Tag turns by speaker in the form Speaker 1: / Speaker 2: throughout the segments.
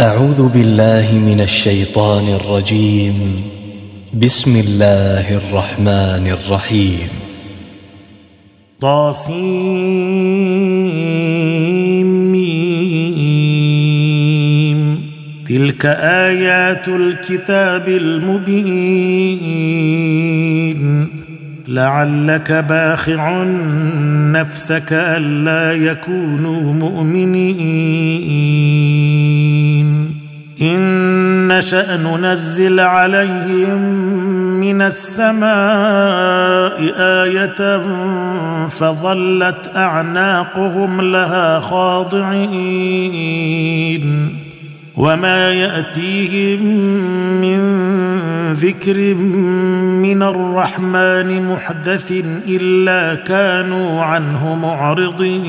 Speaker 1: أعوذ بالله من الشيطان الرجيم. بسم الله الرحمن الرحيم.
Speaker 2: طاسيم. تلك آيات الكتاب المبين. لعلك باخع نفسك ألا يكونوا مؤمنين. إن نشأ ننزل عليهم من السماء آية فظلت أعناقهم لها خاضعين وما يأتيهم من ذكر من الرحمن محدث إلا كانوا عنه معرضين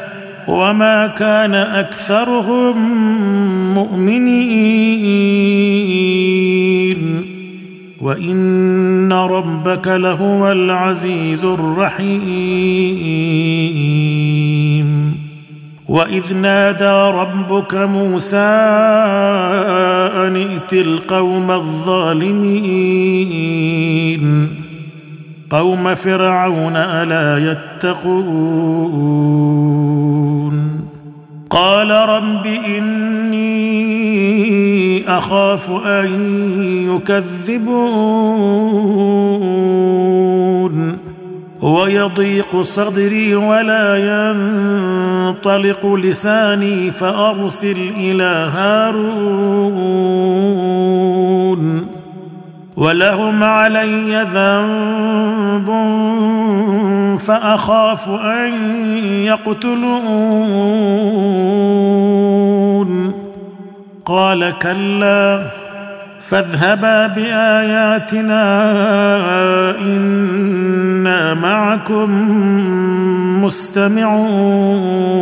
Speaker 2: وما كان أكثرهم مؤمنين. وإن ربك لهو العزيز الرحيم. وإذ نادى ربك موسى أن ائت القوم الظالمين. قوم فرعون ألا يتقون قال رب إني أخاف أن يكذبون ويضيق صدري ولا ينطلق لساني فأرسل إلى هارون ولهم علي ذنب فأخاف أن يقتلون. قال كلا فاذهبا بآياتنا إنا معكم مستمعون.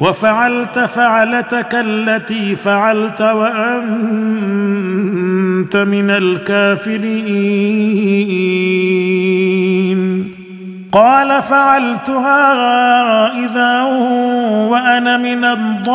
Speaker 2: وفعلت فعلتك التي فعلت وأنت من الكافرين. قال فعلتها إذا وأنا من الضالين.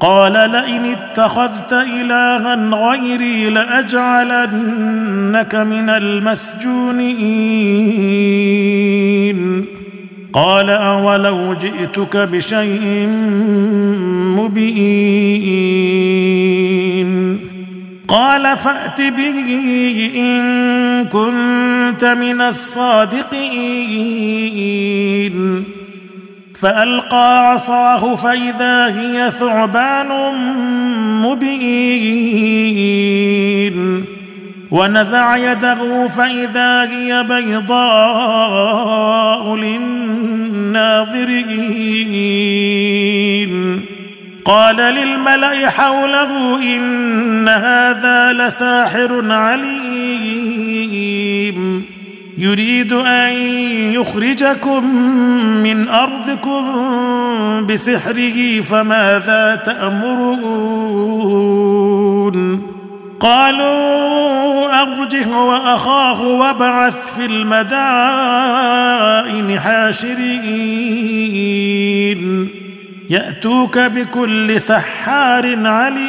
Speaker 2: قال لئن اتخذت إلها غيري لأجعلنك من المسجونين. قال أولو جئتك بشيء مبين. قال فأت به إن كنت من الصادقين. فألقى عصاه فإذا هي ثعبان مبين. ونزع يده فإذا هي بيضاء للناظرين. قال للملأ حوله إن هذا لساحر عليم. يريد أن يخرجكم من أرضكم بسحره فماذا تأمرون؟ قالوا أرجه وأخاه وابعث في المدائن حاشرين. يأتوك بكل سحار عليم.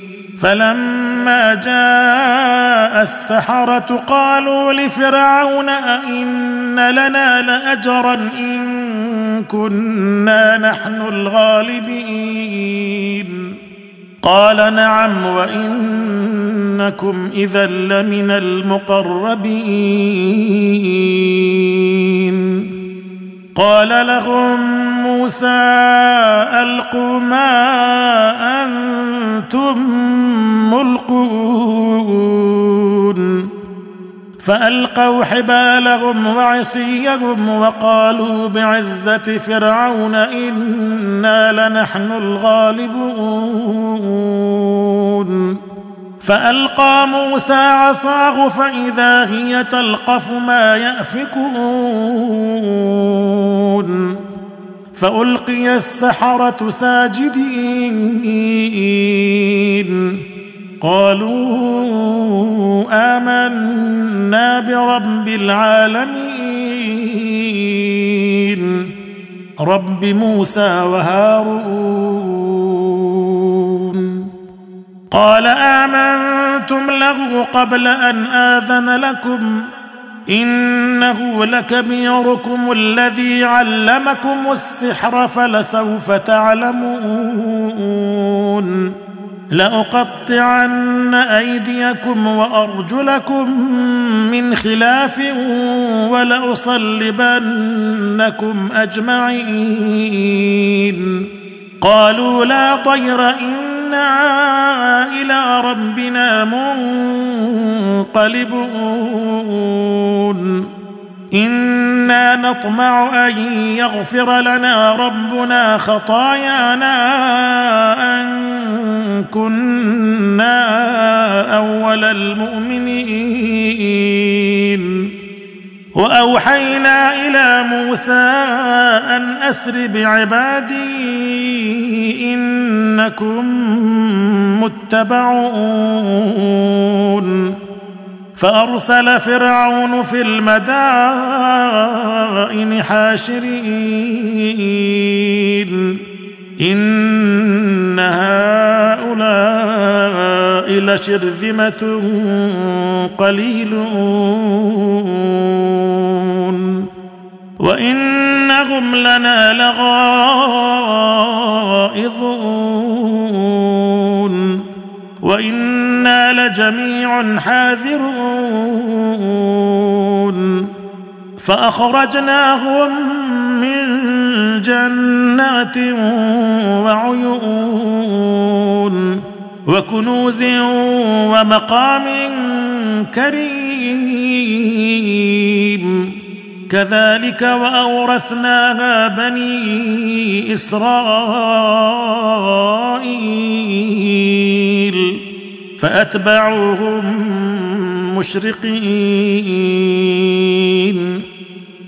Speaker 2: فلما جاء السحرة قالوا لفرعون أئن لنا لأجرا إن كنا نحن الغالبين قال نعم وإنكم إذا لمن المقربين قال لهم موسى ألقوا ما أنتم فألقوا حبالهم وعصيهم وقالوا بعزة فرعون إنا لنحن الغالبون. فألقى موسى عصاه فإذا هي تلقف ما يأفكون. فألقي السحرة ساجدين. قالوا آمنا برب العالمين. رب موسى وهارون. قال آمنتم له قبل أن آذن لكم. إنه لكبيركم الذي علمكم السحر فلسوف تعلمون. لأقطعن أيديكم وأرجلكم من خلاف ولأصلبنكم أجمعين. قالوا لا طير ان إنا إلى ربنا منقلبون. إنا نطمع أن يغفر لنا ربنا خطايانا أن كنا أول المؤمنين. وأوحينا إلى موسى أن أسر بعبادي إنكم متبعون. فأرسل فرعون في المدائن حاشرين. إن لشرذمه قليلون. وإنهم لنا لغائظون. وإنا لجميع حاذرون. فأخرجناهم من جنات وعيون وكنوز ومقام كريم. كذلك وأورثناها بني إسرائيل. فأتبعوهم مشرقين.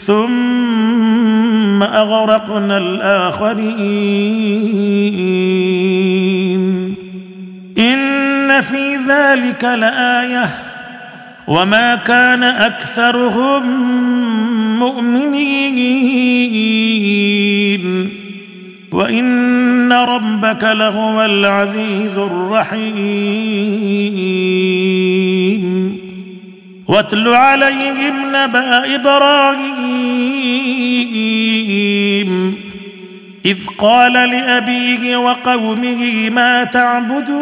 Speaker 2: ثم أغرقنا الآخرين. إن في ذلك لآية. وما كان أكثرهم مؤمنين. وإن ربك لهو العزيز الرحيم. واتل عليهم نبأ إبراهيم. إذ قال لأبيه وقومه ما تعبدون؟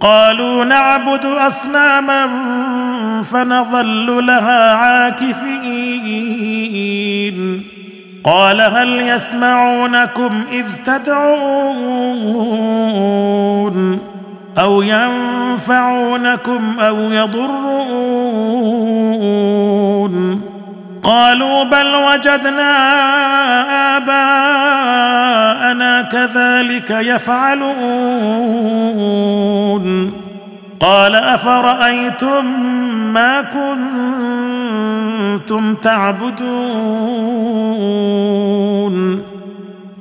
Speaker 2: قالوا نعبد أصناما فنظل لها عاكفين. قال هل يسمعونكم إذ تدعون؟ أو ينفعونكم أو يضرون. قالوا بل وجدنا آباءنا كذلك يفعلون. قال أفرأيتم ما كنتم تعبدون؟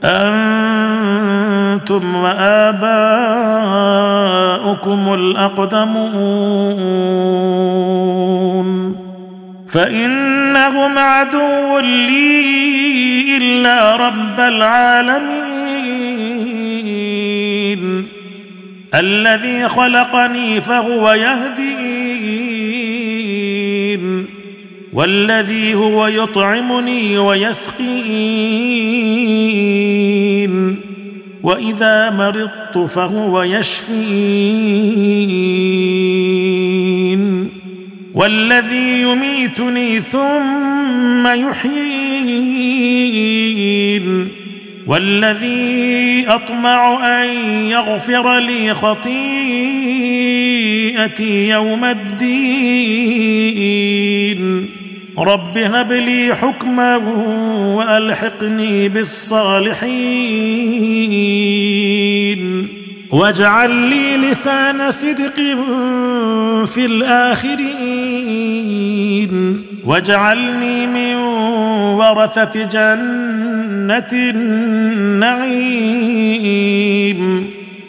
Speaker 2: أنتم وآباؤكم الاقدمون فانهم عدو لي الا رب العالمين الذي خلقني فهو يهدين والذي هو يطعمني ويسقين وإذا مرضت فهو يشفين. والذي يميتني ثم يحيين. والذي أطمع أن يغفر لي خطيئتي يوم الدين. رب هب لي حكما وألحقني بالصالحين. واجعل لي لسان صدق في الآخرين. واجعلني من ورثة جنة النعيم.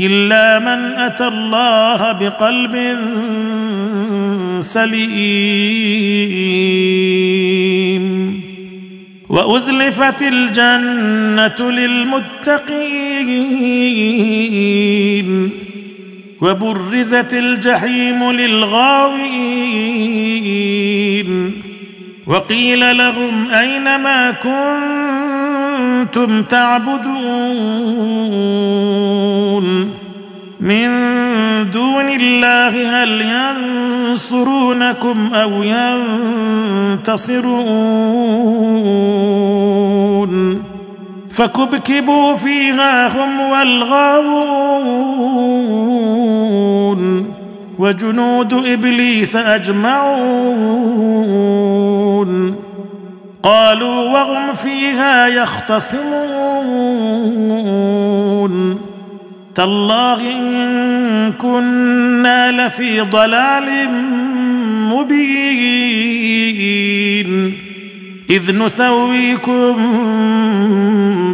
Speaker 2: إلا من أتى الله بقلب سليم. وأزلفت الجنة للمتقين. وبرزت الجحيم للغاوين. وقيل لهم أين ما كنتم تعبدون؟ من دون الله هل ينصرونكم أو ينتصرون؟ فكبكبوا فيها هم والغاوون. وجنود إبليس أجمعون. قالوا وهم فيها يختصمون. تالله إن كنا لفي ضلال مبين. إذ نسويكم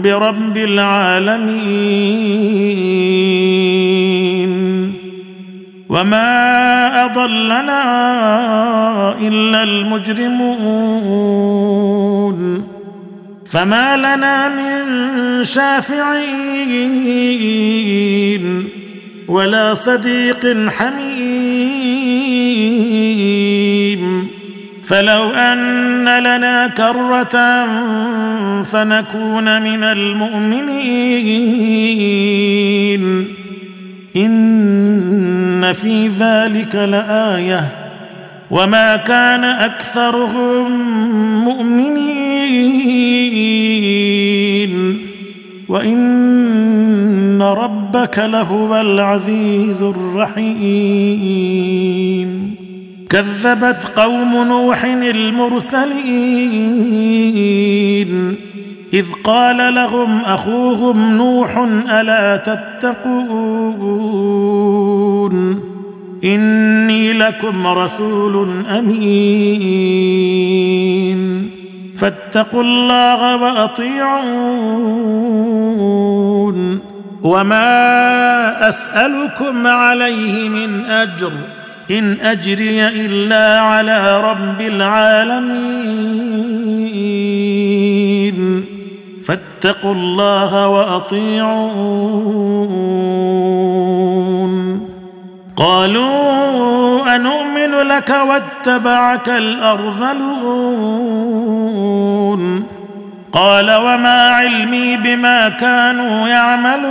Speaker 2: برب العالمين. وما أضلنا إلا المجرمون. فما لنا من شافعين ولا صديق حميم. فلو أن لنا كرة فنكون من المؤمنين. إن في ذلك لآية. وما كان أكثرهم مؤمنين. وإن ربك لهو العزيز الرحيم. كذبت قوم نوح المرسلين. إذ قال لهم أخوهم نوح ألا تتقون؟ إني لكم رسول أمين. فاتقوا الله وأطيعون. وما أسألكم عليه من أجر. إن أجري إلا على رب العالمين. فاتقوا الله وأطيعون. قالوا انومن لك واتبعك الأرذلون. قال وما علمي بما كانوا يعملون.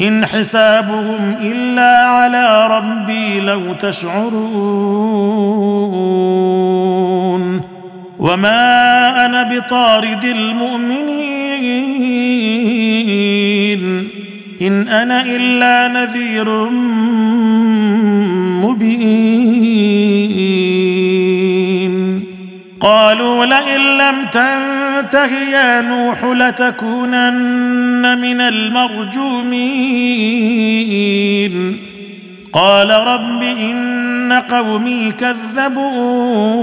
Speaker 2: إن حسابهم إلا على ربي لو تشعرون. وما أنا بطارد المؤمنين. إن أنا إلا نذير مبين. قالوا لئن لم تنته يا نوح لتكونن من المرجومين. قال رب إن قومي كذبون.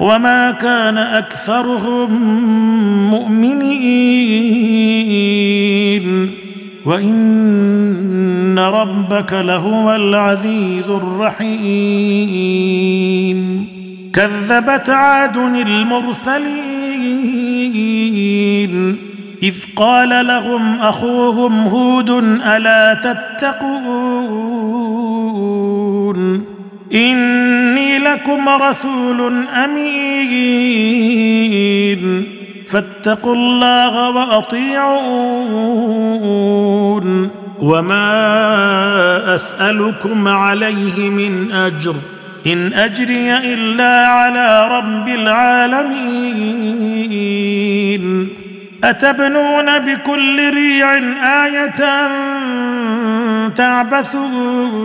Speaker 2: وما كان أكثرهم مؤمنين. وإن ربك لهو العزيز الرحيم. كذبت عاد المرسلين. إذ قال لهم أخوهم هود ألا تتقون؟ إني لكم رسول أمين. فاتقوا الله وأطيعون. وما أسألكم عليه من أجر. إن أجري إلا على رب العالمين. أتبنون بكل ريع آية تعبثون.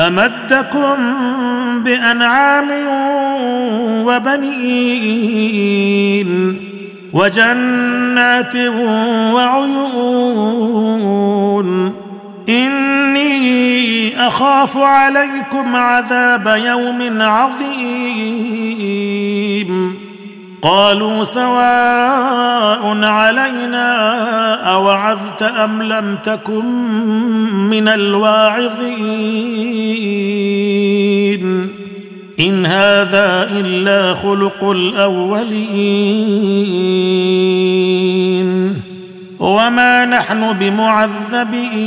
Speaker 2: أمدكم بأنعام وبنين وجنات وعيون. إني أخاف عليكم عذاب يوم عظيم. قالوا سواء علينا أوعظت أم لم تكن من الواعظين إن هذا إلا خلق الأولين وما نحن بمعذبين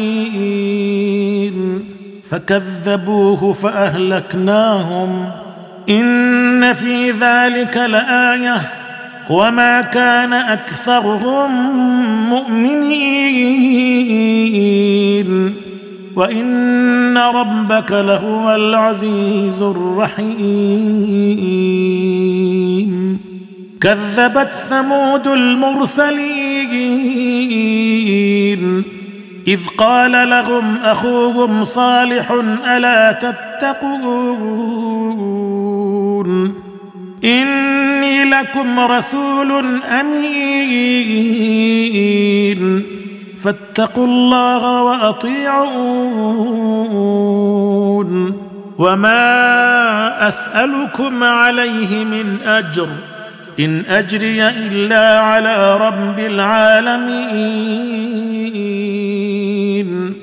Speaker 2: فكذبوه فأهلكناهم إن في ذلك لآية وما كان أكثرهم مؤمنين. وإن ربك لهو العزيز الرحيم. كذبت ثمود المرسلين. إذ قال لهم أخوهم صالح ألا تتقون؟ إني لكم رسول أمين. فاتقوا الله وأطيعون. وما أسألكم عليه من أجر. إن أجري إلا على رب العالمين.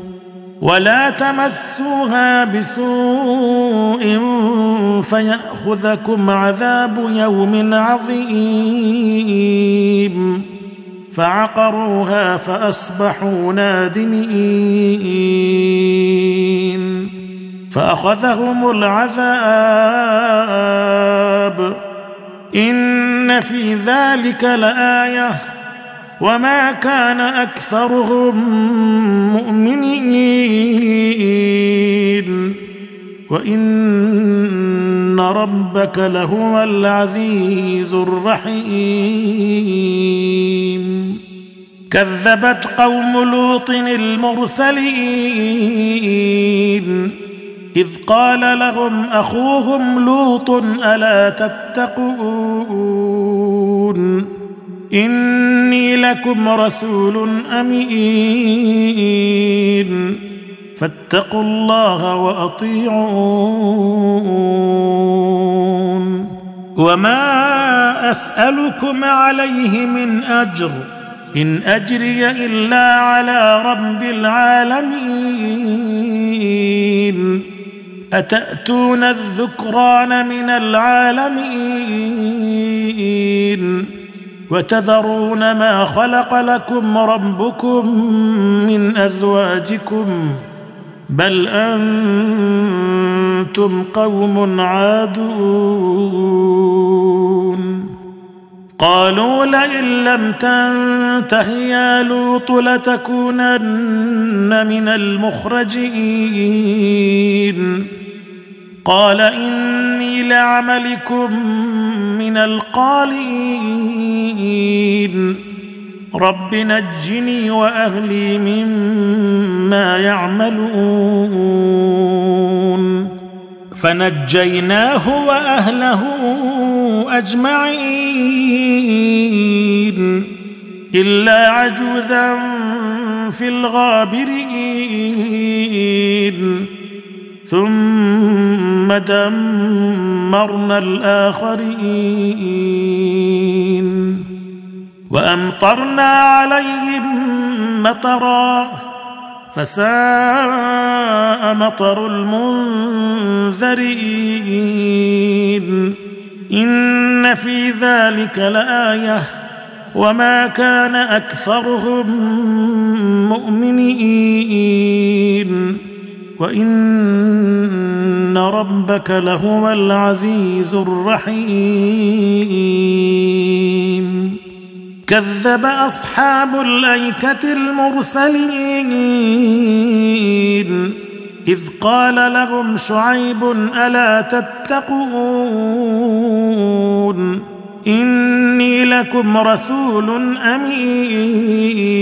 Speaker 2: ولا تمسوها بسوء فيأخذكم عذاب يوم عظيم. فعقروها فأصبحوا نادمين. فأخذهم العذاب. إن في ذلك لآية. وما كان أكثرهم مؤمنين. وإن ربك لهو العزيز الرحيم. كذبت قوم لوط المرسلين. إذ قال لهم أخوهم لوط ألا تتقون؟ إني لكم رسول أمين. فاتقوا الله وأطيعون. وما أسألكم عليه من أجر. إن أجري إلا على رب العالمين. أتأتون الذكران من العالمين؟ وتذرون ما خلق لكم ربكم من أزواجكم بل أنتم قوم عادون قالوا لئن لم تنته يا لوط لتكونن من المخرجين قال إني لعملكم من القالين. رب نجني وأهلي مما يعملون. فنجيناه وأهله أجمعين. إلا عجوزا في الغابرين. ثم دمرنا الآخرين. وأمطرنا عليهم مطرا فساء مطر المنذرين. إن في ذلك لآية. وما كان أكثرهم مؤمنين. وان ربك لهو العزيز الرحيم كذب اصحاب الايكه المرسلين اذ قال لهم شعيب الا تتقون اني لكم رسول امين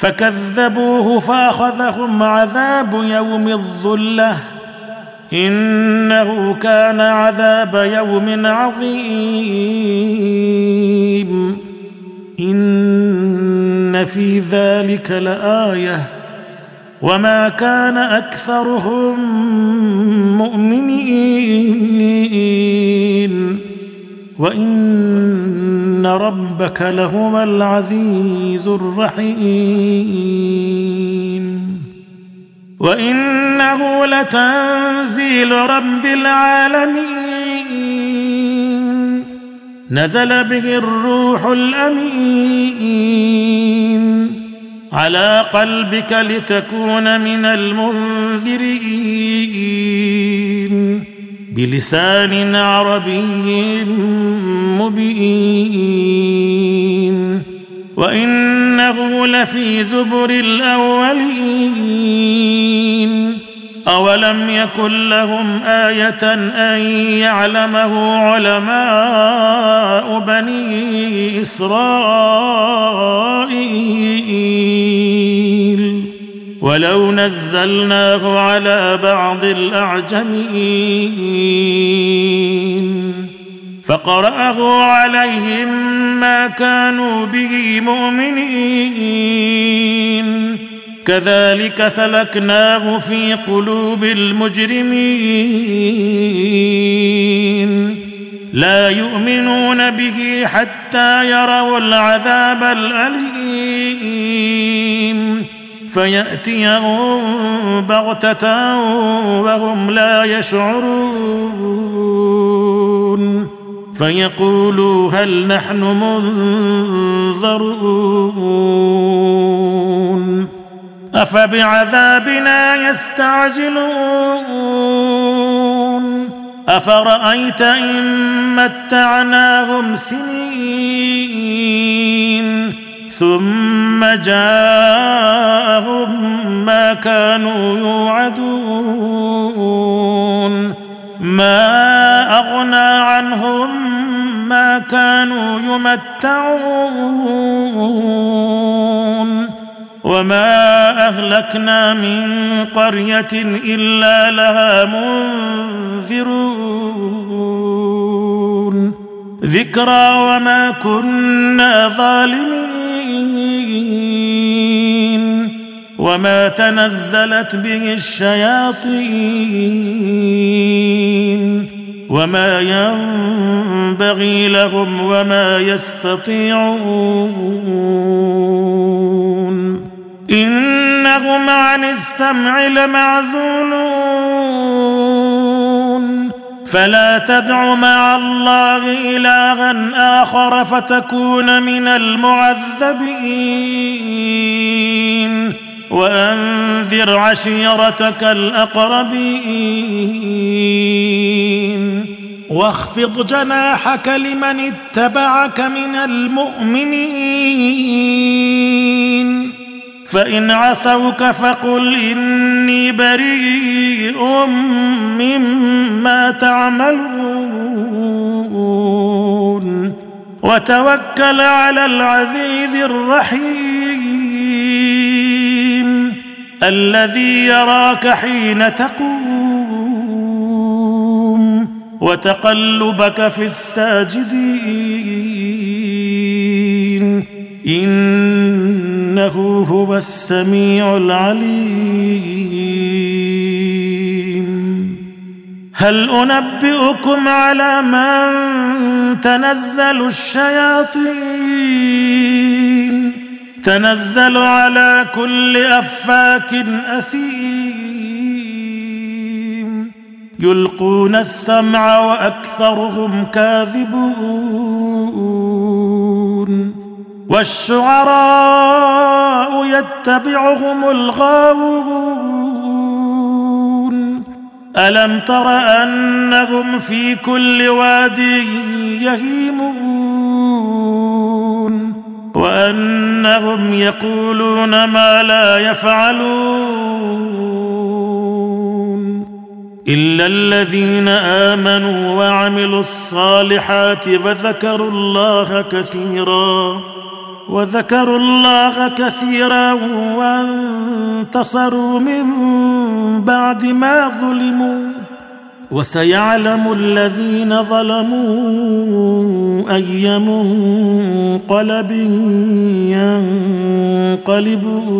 Speaker 2: فكذبوه فأخذهم عذاب يوم الظلة. إنه كان عذاب يوم عظيم. إن في ذلك لآية. وما كان أكثرهم مؤمنين. وإن ربك لهو العزيز الرحيم. وإنه لتنزيل رب العالمين. نزل به الروح الأمين. على قلبك لتكون من المنذرين. بلسان عربي مبين. وإنه لفي زبر الأولين. أولم يكن لهم آية أن يعلمه علماء بني إسرائيل؟ ولو نزلناه على بعض الأعجمين. فقرأه عليهم ما كانوا به مؤمنين. كذلك سلكناه في قلوب المجرمين. لا يؤمنون به حتى يروا العذاب الأليم. فيأتيهم بغتة وهم لا يشعرون فيقولوا هل نحن منظرون أفبعذابنا يستعجلون أفرأيت إن متعناهم سنين ثم جاءهم ما كانوا يوعدون. ما أغنى عنهم ما كانوا يمتعون. وما أهلكنا من قرية إلا لها منذرون. ذكرى وما كنا ظالمين. وما تنزلت به الشياطين وما ينبغي لهم وما يستطيعون إنهم عن السمع لمعزولون فلا تدع مع الله إلها آخر فتكون من المعذبين. وأنذر عشيرتك الأقربين. واخفض جناحك لمن اتبعك من المؤمنين. فإن عصوك فقل إني بريء مما تعملون. وتوكل على العزيز الرحيم الذي يراك حين تقوم. وتقلبك في الساجدين. إنه هو السميع العليم. هل أنبئكم على من تنزل الشياطين؟ تنزل على كل أفاك أثيم. يلقون السمع وأكثرهم كاذبون. والشعراء يتبعهم الغاوون. ألم تر أنهم في كل واد يهيمون؟ وأنهم يقولون ما لا يفعلون. إلا الذين آمنوا وعملوا الصالحات وذكروا الله كثيرا. وذكروا الله كثيرا وانتصروا من بعد ما ظلموا. وسيعلم الذين ظلموا أي منقلب ينقلبون.